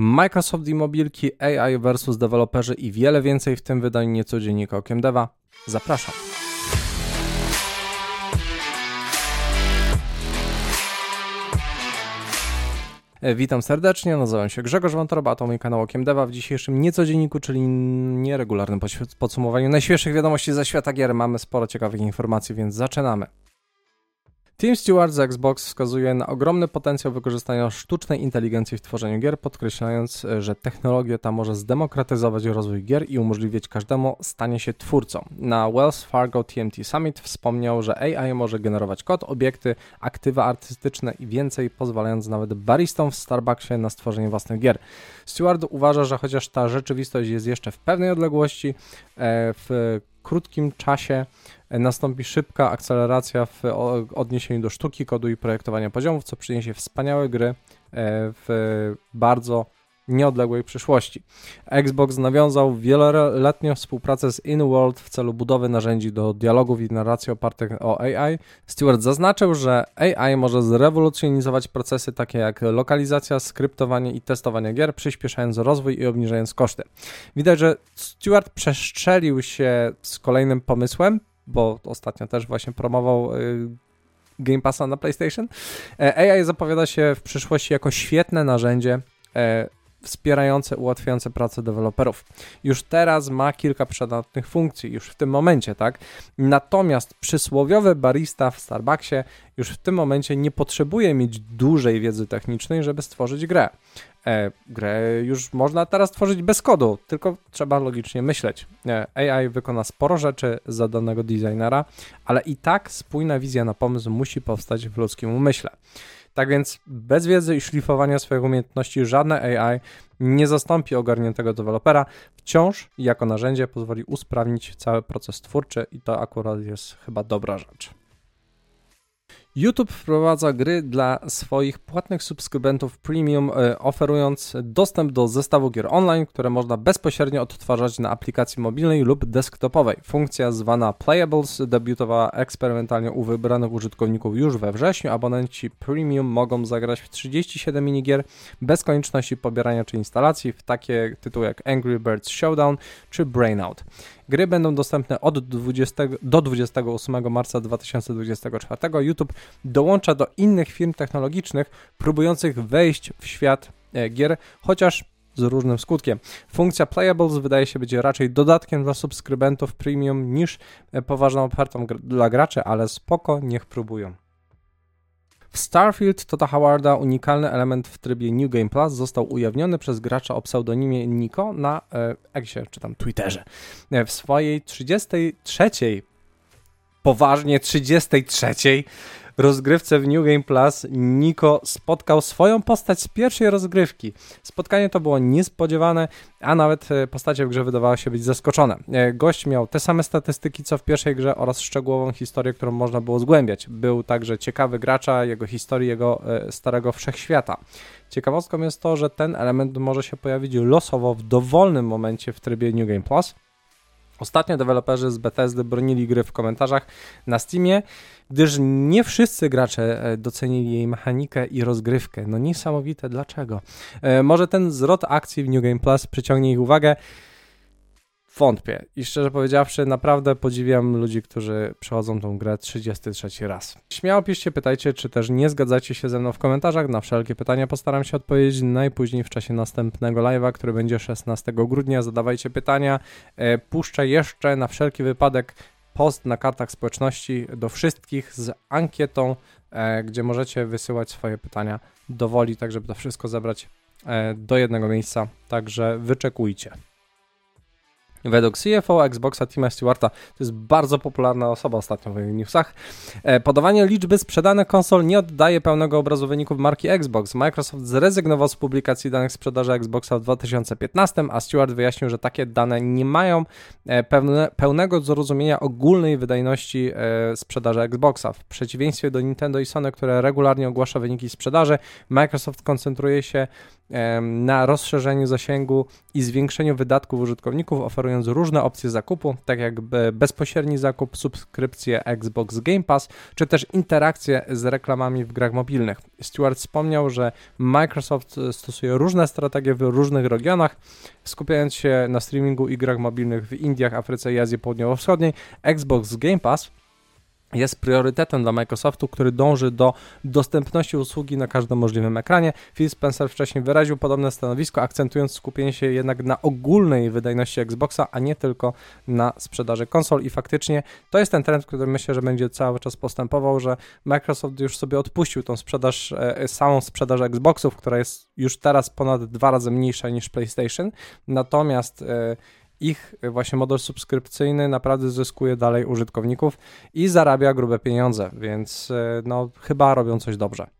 Microsoft i mobilki, AI versus deweloperzy i wiele więcej w tym wydaniu niecodziennika Okiem Deva. Zapraszam. E, witam serdecznie, nazywam się Grzegorz Wątroba, to mój kanał Okiem Deva. W dzisiejszym niecodzienniku, czyli nieregularnym podsumowaniu najświeższych wiadomości ze świata gier mamy sporo ciekawych informacji, więc zaczynamy. Tim Stewart z Xbox wskazuje na ogromny potencjał wykorzystania sztucznej inteligencji w tworzeniu gier, podkreślając, że technologia ta może zdemokratyzować rozwój gier i umożliwić każdemu stanie się twórcą. Na Wells Fargo TMT Summit wspomniał, że AI może generować kod, obiekty, aktywa artystyczne i więcej, pozwalając nawet baristom w Starbucksie na stworzenie własnych gier. Stewart uważa, że chociaż ta rzeczywistość jest jeszcze w pewnej odległości, e, w krótkim czasie nastąpi szybka akceleracja w odniesieniu do sztuki, kodu i projektowania poziomów, co przyniesie wspaniałe gry e, w bardzo nieodległej przyszłości. Xbox nawiązał wieloletnią współpracę z InWorld w celu budowy narzędzi do dialogów i narracji opartych o AI. Stewart zaznaczył, że AI może zrewolucjonizować procesy takie jak lokalizacja, skryptowanie i testowanie gier, przyspieszając rozwój i obniżając koszty. Widać, że Stewart przestrzelił się z kolejnym pomysłem, bo ostatnio też właśnie promował y, Game Passa na PlayStation. E, AI zapowiada się w przyszłości jako świetne narzędzie e, wspierające, ułatwiające pracę deweloperów. Już teraz ma kilka przydatnych funkcji, już w tym momencie, tak? Natomiast przysłowiowy barista w Starbucksie już w tym momencie nie potrzebuje mieć dużej wiedzy technicznej, żeby stworzyć grę. E, grę już można teraz tworzyć bez kodu, tylko trzeba logicznie myśleć. E, AI wykona sporo rzeczy za danego designera, ale i tak spójna wizja na pomysł musi powstać w ludzkim umyśle. Tak więc bez wiedzy i szlifowania swoich umiejętności żadne AI nie zastąpi ogarniętego dewelopera. Wciąż jako narzędzie pozwoli usprawnić cały proces twórczy i to akurat jest chyba dobra rzecz. YouTube wprowadza gry dla swoich płatnych subskrybentów premium, e, oferując dostęp do zestawu gier online, które można bezpośrednio odtwarzać na aplikacji mobilnej lub desktopowej. Funkcja zwana Playables debiutowała eksperymentalnie u wybranych użytkowników już we wrześniu. Abonenci premium mogą zagrać w 37 minigier bez konieczności pobierania czy instalacji w takie tytuły jak Angry Birds Showdown czy Brainout. Gry będą dostępne od 20 do 28 marca 2024. YouTube dołącza do innych firm technologicznych próbujących wejść w świat e, gier, chociaż z różnym skutkiem. Funkcja Playables wydaje się być raczej dodatkiem dla subskrybentów premium niż e, poważną ofertą dla graczy, ale spoko, niech próbują. W Starfield Tota Howarda unikalny element w trybie New Game Plus został ujawniony przez gracza o pseudonimie Niko na e, Exie, czy tam Twitterze. E, w swojej 33. poważnie 33 rozgrywce w New Game Plus Niko spotkał swoją postać z pierwszej rozgrywki. Spotkanie to było niespodziewane, a nawet e, postacie w grze wydawały się być zaskoczone. E, gość miał te same statystyki co w pierwszej grze oraz szczegółową historię, którą można było zgłębiać. Był także ciekawy gracza, jego historii, jego e, starego wszechświata. Ciekawostką jest to, że ten element może się pojawić losowo w dowolnym momencie w trybie New Game Plus. Ostatnio deweloperzy z Bethesdy bronili gry w komentarzach na Steamie, gdyż nie wszyscy gracze e, docenili jej mechanikę i rozgrywkę. No niesamowite, dlaczego? E, może ten zwrot akcji w New Game Plus przyciągnie ich uwagę. Wątpię i szczerze powiedziawszy, naprawdę podziwiam ludzi, którzy przechodzą tą grę 33 raz. Śmiało piszcie, pytajcie, czy też nie zgadzacie się ze mną w komentarzach. Na wszelkie pytania postaram się odpowiedzieć najpóźniej w czasie następnego live'a, który będzie 16 grudnia. Zadawajcie pytania. E, puszczę jeszcze na wszelki wypadek post na kartach społeczności do wszystkich z ankietą, e, gdzie możecie wysyłać swoje pytania do woli, tak żeby to wszystko zebrać e, do jednego miejsca. Także wyczekujcie. Według CFO Xboxa Tima Stewarta, to jest bardzo popularna osoba ostatnio w newsach, e, podawanie liczby sprzedanych konsol nie oddaje pełnego obrazu wyników marki Xbox. Microsoft zrezygnował z publikacji danych sprzedaży Xboxa w 2015, a Stewart wyjaśnił, że takie dane nie mają e, pełne, pełnego zrozumienia ogólnej wydajności e, sprzedaży Xboxa. W przeciwieństwie do Nintendo i Sony, które regularnie ogłasza wyniki sprzedaży, Microsoft koncentruje się na rozszerzeniu zasięgu i zwiększeniu wydatków użytkowników, oferując oferując różne opcje zakupu, tak jak bezpośredni zakup, subskrypcje Xbox Game Pass, czy też interakcje z reklamami w grach mobilnych. Stewart wspomniał, że Microsoft stosuje różne strategie w różnych regionach, skupiając się na streamingu i grach mobilnych w Indiach, Afryce i Azji Południowo-Wschodniej. Xbox Game Pass jest priorytetem dla Microsoftu, który dąży do dostępności usługi na każdym możliwym ekranie. Phil Spencer wcześniej wyraził podobne stanowisko, akcentując skupienie się jednak na ogólnej wydajności Xboxa, a nie tylko na sprzedaży konsol i faktycznie to jest ten trend, który myślę, że będzie cały czas postępował, że Microsoft już sobie odpuścił tą sprzedaż, e, samą sprzedaż Xboxów, która jest już teraz ponad dwa razy mniejsza niż PlayStation, natomiast e, ich właśnie model subskrypcyjny naprawdę zyskuje dalej użytkowników i zarabia grube pieniądze, więc e, no chyba robią coś dobrze.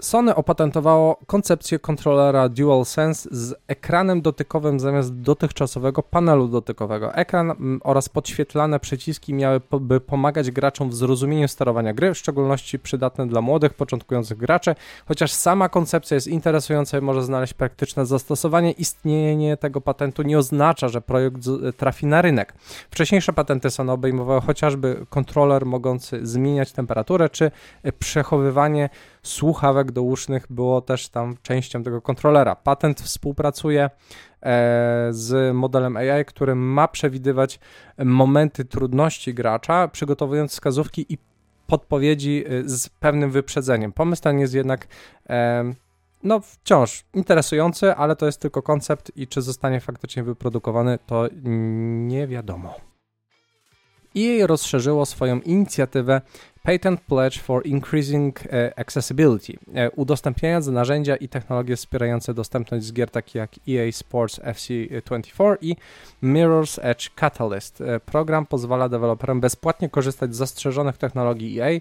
Sony opatentowało koncepcję kontrolera DualSense z ekranem dotykowym zamiast dotychczasowego panelu dotykowego. Ekran mm, oraz podświetlane przyciski miałyby pomagać graczom w zrozumieniu sterowania gry, w szczególności przydatne dla młodych, początkujących graczy. Chociaż sama koncepcja jest interesująca i może znaleźć praktyczne zastosowanie, istnienie tego patentu nie oznacza, że projekt trafi na rynek. Wcześniejsze patenty Sony obejmowały chociażby kontroler mogący zmieniać temperaturę czy przechowywanie słuchawek dousznych było też tam częścią tego kontrolera. Patent współpracuje e, z modelem AI, który ma przewidywać momenty trudności gracza, przygotowując wskazówki i podpowiedzi e, z pewnym wyprzedzeniem. Pomysł ten jest jednak e, no wciąż interesujący, ale to jest tylko koncept i czy zostanie faktycznie wyprodukowany, to nie wiadomo. EA rozszerzyło swoją inicjatywę Patent Pledge for Increasing e, Accessibility, e, udostępniając narzędzia i technologie wspierające dostępność z gier takich jak EA Sports FC24 i Mirror's Edge Catalyst. E, program pozwala deweloperom bezpłatnie korzystać z zastrzeżonych technologii EA,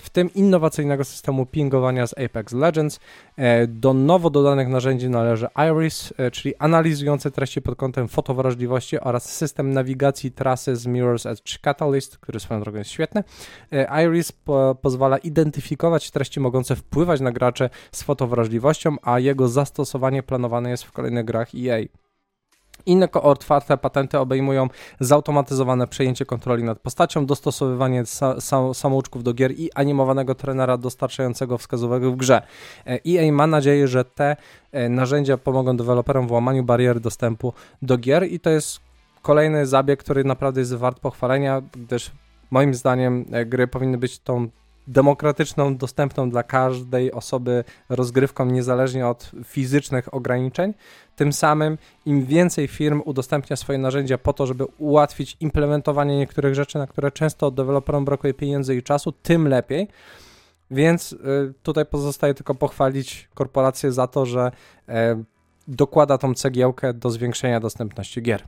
w tym innowacyjnego systemu pingowania z Apex Legends. E, do nowo dodanych narzędzi należy Iris, e, czyli analizujące treści pod kątem fotowrażliwości oraz system nawigacji trasy z Mirror's Edge Catalyst, który swoją drogą jest świetny. Iris po pozwala identyfikować treści mogące wpływać na gracze z fotowrażliwością, a jego zastosowanie planowane jest w kolejnych grach EA. Inne otwarte patenty obejmują zautomatyzowane przejęcie kontroli nad postacią, dostosowywanie sa samouczków do gier i animowanego trenera dostarczającego wskazówek w grze. EA e ma nadzieję, że te e, narzędzia pomogą deweloperom w łamaniu barier dostępu do gier i to jest kolejny zabieg, który naprawdę jest wart pochwalenia, gdyż moim zdaniem e, gry powinny być tą demokratyczną, dostępną dla każdej osoby rozgrywką, niezależnie od fizycznych ograniczeń. Tym samym im więcej firm udostępnia swoje narzędzia po to, żeby ułatwić implementowanie niektórych rzeczy, na które często deweloperom brakuje pieniędzy i czasu, tym lepiej. Więc y, tutaj pozostaje tylko pochwalić korporację za to, że e, dokłada tą cegiełkę do zwiększenia dostępności gier.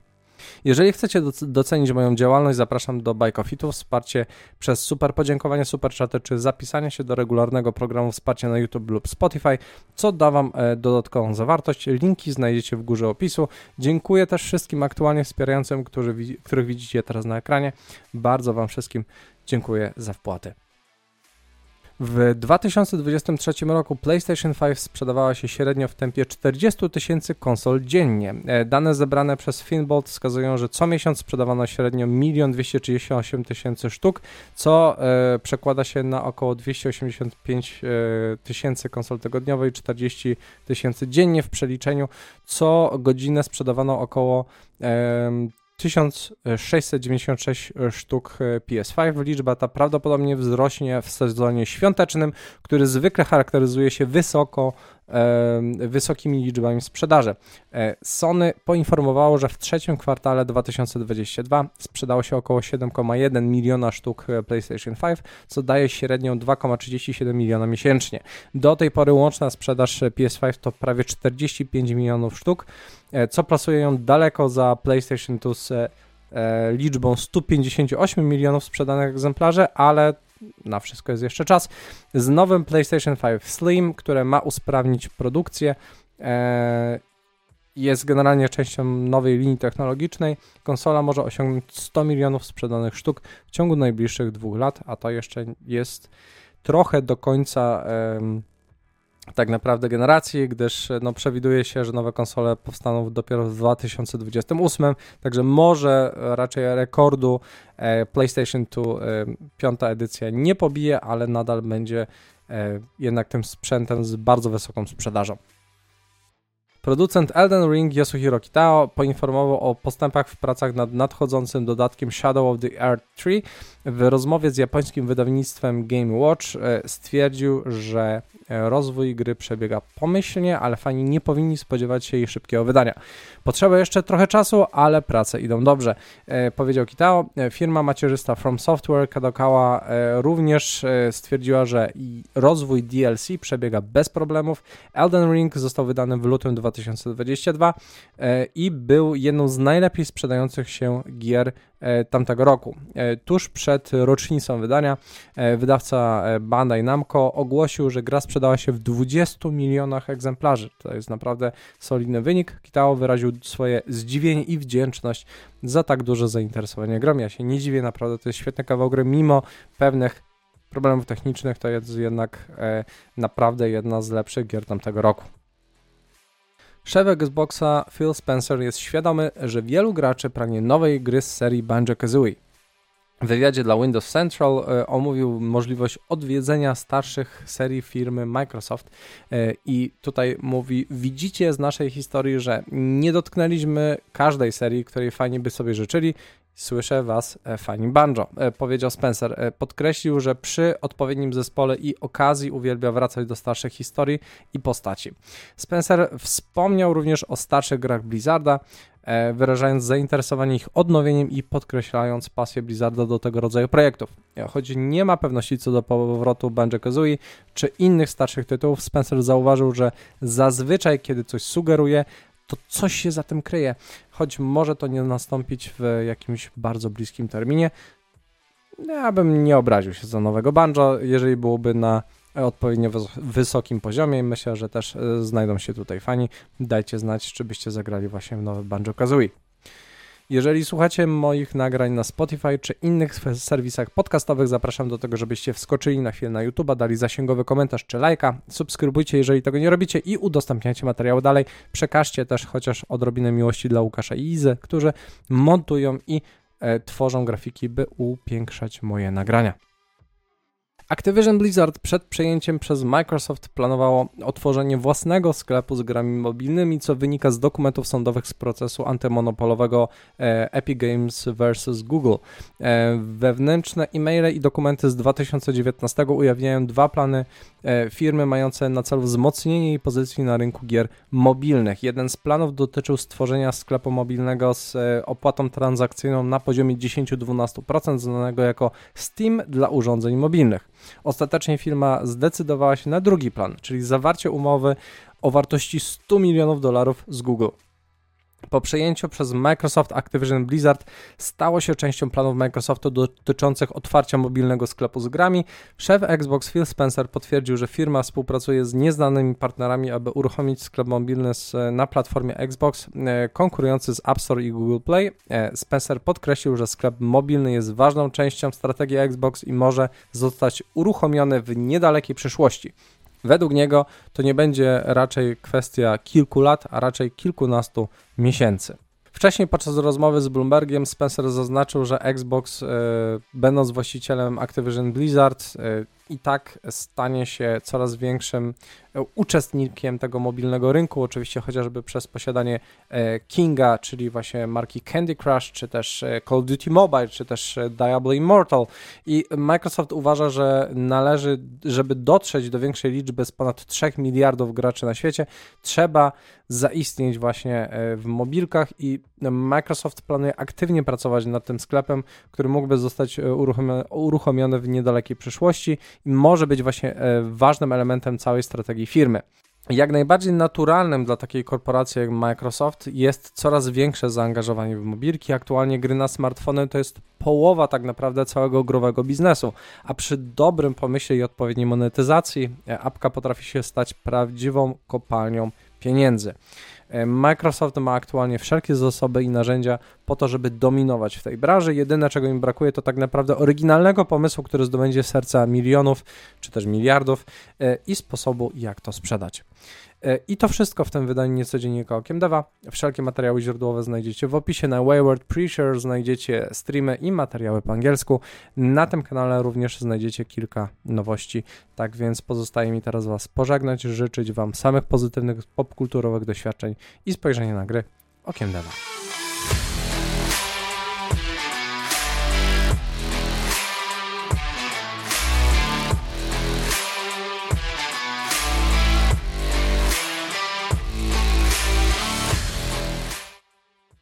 Jeżeli chcecie docenić moją działalność, zapraszam do Bajkofitu, wsparcie przez super podziękowanie, super czaty, czy zapisanie się do regularnego programu wsparcia na YouTube lub Spotify, co da Wam e, dodatkową zawartość. Linki znajdziecie w górze opisu. Dziękuję też wszystkim aktualnie wspierającym, którzy, których widzicie teraz na ekranie. Bardzo Wam wszystkim dziękuję za wpłaty. W 2023 roku PlayStation 5 sprzedawała się średnio w tempie 40 tysięcy konsol dziennie. E, dane zebrane przez Finbolt wskazują, że co miesiąc sprzedawano średnio 1 238 tysięcy sztuk, co e, przekłada się na około 285 e, tysięcy konsol tygodniowo i 40 tysięcy dziennie w przeliczeniu. Co godzinę sprzedawano około e, 1696 sztuk PS5. Liczba ta prawdopodobnie wzrośnie w sezonie świątecznym, który zwykle charakteryzuje się wysoko wysokimi liczbami sprzedaży. E, Sony poinformowało, że w trzecim kwartale 2022 sprzedało się około 7,1 miliona sztuk e, PlayStation 5, co daje średnią 2,37 miliona miesięcznie. Do tej pory łączna sprzedaż PS5 to prawie 45 milionów sztuk, e, co plasuje ją daleko za PlayStation 2 z liczbą 158 milionów sprzedanych egzemplarzy, ale na wszystko jest jeszcze czas, z nowym PlayStation 5 Slim, które ma usprawnić produkcję. E, jest generalnie częścią nowej linii technologicznej. Konsola może osiągnąć 100 milionów sprzedanych sztuk w ciągu najbliższych dwóch lat, a to jeszcze jest trochę do końca tak naprawdę generacji, gdyż no, przewiduje się, że nowe konsole powstaną dopiero w 2028, także może raczej rekordu e, PlayStation 2 e, piąta edycja nie pobije, ale nadal będzie e, jednak tym sprzętem z bardzo wysoką sprzedażą. Producent Elden Ring Yasuhiro Kitao poinformował o postępach w pracach nad nadchodzącym dodatkiem Shadow of the Earth 3. W rozmowie z japońskim wydawnictwem Game Watch stwierdził, że rozwój gry przebiega pomyślnie, ale fani nie powinni spodziewać się jej szybkiego wydania. Potrzeba jeszcze trochę czasu, ale prace idą dobrze, e, powiedział Kitao. E, firma macierzysta From Software Kadokawa e, również e, stwierdziła, że rozwój DLC przebiega bez problemów. Elden Ring został wydany w lutym 2022 e, i był jedną z najlepiej sprzedających się gier E, tamtego roku. E, tuż przed rocznicą wydania e, wydawca Bandai Namco ogłosił, że gra sprzedała się w 20 milionach egzemplarzy. To jest naprawdę solidny wynik. Kitao wyraził swoje zdziwienie i wdzięczność za tak duże zainteresowanie grą. Ja się nie dziwię, naprawdę to jest świetny kawał gry, mimo pewnych problemów technicznych, to jest jednak naprawdę jedna z lepszych gier tamtego roku. Szef Xboxa Phil Spencer jest świadomy, że wielu graczy pragnie nowej gry z serii Banjo-Kazooie. W wywiadzie dla Windows Central e, omówił możliwość odwiedzenia starszych serii firmy Microsoft e, i tutaj mówi, widzicie z naszej historii, że nie dotknęliśmy każdej serii, której fani by sobie życzyli, Słyszę was, e, fani banjo, e, powiedział Spencer. E, podkreślił, że przy odpowiednim zespole i okazji uwielbia wracać do starszych historii i postaci. Spencer wspomniał również o starszych grach Blizzarda, wyrażając zainteresowanie ich odnowieniem i podkreślając pasję Blizzarda do tego rodzaju projektów. Choć nie ma pewności co do powrotu Banjo-Kazooie czy innych starszych tytułów, Spencer zauważył, że zazwyczaj, kiedy coś sugeruje, to coś się za tym kryje, choć może to nie nastąpić w jakimś bardzo bliskim terminie. Ja bym nie obraził się za nowego banjo, jeżeli byłoby na odpowiednio wysokim poziomie. Myślę, że też e, znajdą się tutaj fani. Dajcie znać, czy byście zagrali właśnie w nowy Banjo Kazooie. Jeżeli słuchacie moich nagrań na Spotify czy innych serwisach podcastowych, zapraszam do tego, żebyście wskoczyli na chwilę na YouTube, dali zasięgowy komentarz czy lajka, subskrybujcie, jeżeli tego nie robicie i udostępniajcie materiały dalej. Przekażcie też chociaż odrobinę miłości dla Łukasza i Izy, którzy montują i e, tworzą grafiki, by upiększać moje nagrania. Activision Blizzard przed przejęciem przez Microsoft planowało otworzenie własnego sklepu z grami mobilnymi, co wynika z dokumentów sądowych z procesu antymonopolowego e, Epic Games vs. Google. E, wewnętrzne e-maile i dokumenty z 2019 ujawniają dwa plany e, firmy mające na celu wzmocnienie jej pozycji na rynku gier mobilnych. Jeden z planów dotyczył stworzenia sklepu mobilnego z opłatą transakcyjną na poziomie 10-12%, znanego jako Steam dla urządzeń mobilnych. Ostatecznie firma zdecydowała się na drugi plan, czyli zawarcie umowy o wartości 100 milionów dolarów z Google. Po przejęciu przez Microsoft Activision Blizzard stało się częścią planów Microsoftu dotyczących otwarcia mobilnego sklepu z grami. Szef Xbox Phil Spencer potwierdził, że firma współpracuje z nieznanymi partnerami, aby uruchomić sklep mobilny na platformie Xbox e, konkurujący z App Store i Google Play. E, Spencer podkreślił, że sklep mobilny jest ważną częścią strategii Xbox i może zostać uruchomiony w niedalekiej przyszłości. Według niego to nie będzie raczej kwestia kilku lat, a raczej kilkunastu miesięcy. Wcześniej podczas rozmowy z Bloombergiem Spencer zaznaczył, że Xbox, e, będąc właścicielem Activision Blizzard, e, i tak stanie się coraz większym e, uczestnikiem tego mobilnego rynku, oczywiście chociażby przez posiadanie e, Kinga, czyli właśnie marki Candy Crush, czy też e, Call of Duty Mobile, czy też Diablo Immortal. I Microsoft uważa, że należy, żeby dotrzeć do większej liczby z ponad 3 miliardów graczy na świecie, trzeba zaistnieć właśnie w mobilkach i Microsoft planuje aktywnie pracować nad tym sklepem, który mógłby zostać uruchomiony w niedalekiej przyszłości może być właśnie e, ważnym elementem całej strategii firmy. Jak najbardziej naturalnym dla takiej korporacji jak Microsoft jest coraz większe zaangażowanie w mobilki. Aktualnie gry na smartfony to jest połowa tak naprawdę całego growego biznesu, a przy dobrym pomyśle i odpowiedniej monetyzacji e, apka potrafi się stać prawdziwą kopalnią pieniędzy. E, Microsoft ma aktualnie wszelkie zasoby i narzędzia po to, żeby dominować w tej branży. Jedyne, czego im brakuje, to tak naprawdę oryginalnego pomysłu, który zdobędzie serca milionów czy też miliardów e, i sposobu, jak to sprzedać. E, I to wszystko w tym wydaniu niecodziennika Okiem Deva. Wszelkie materiały źródłowe znajdziecie w opisie. Na Wayward Pressure znajdziecie streamy i materiały po angielsku. Na tym kanale również znajdziecie kilka nowości. Tak więc pozostaje mi teraz Was pożegnać, życzyć Wam samych pozytywnych popkulturowych doświadczeń i spojrzenia na gry Okiem Deva.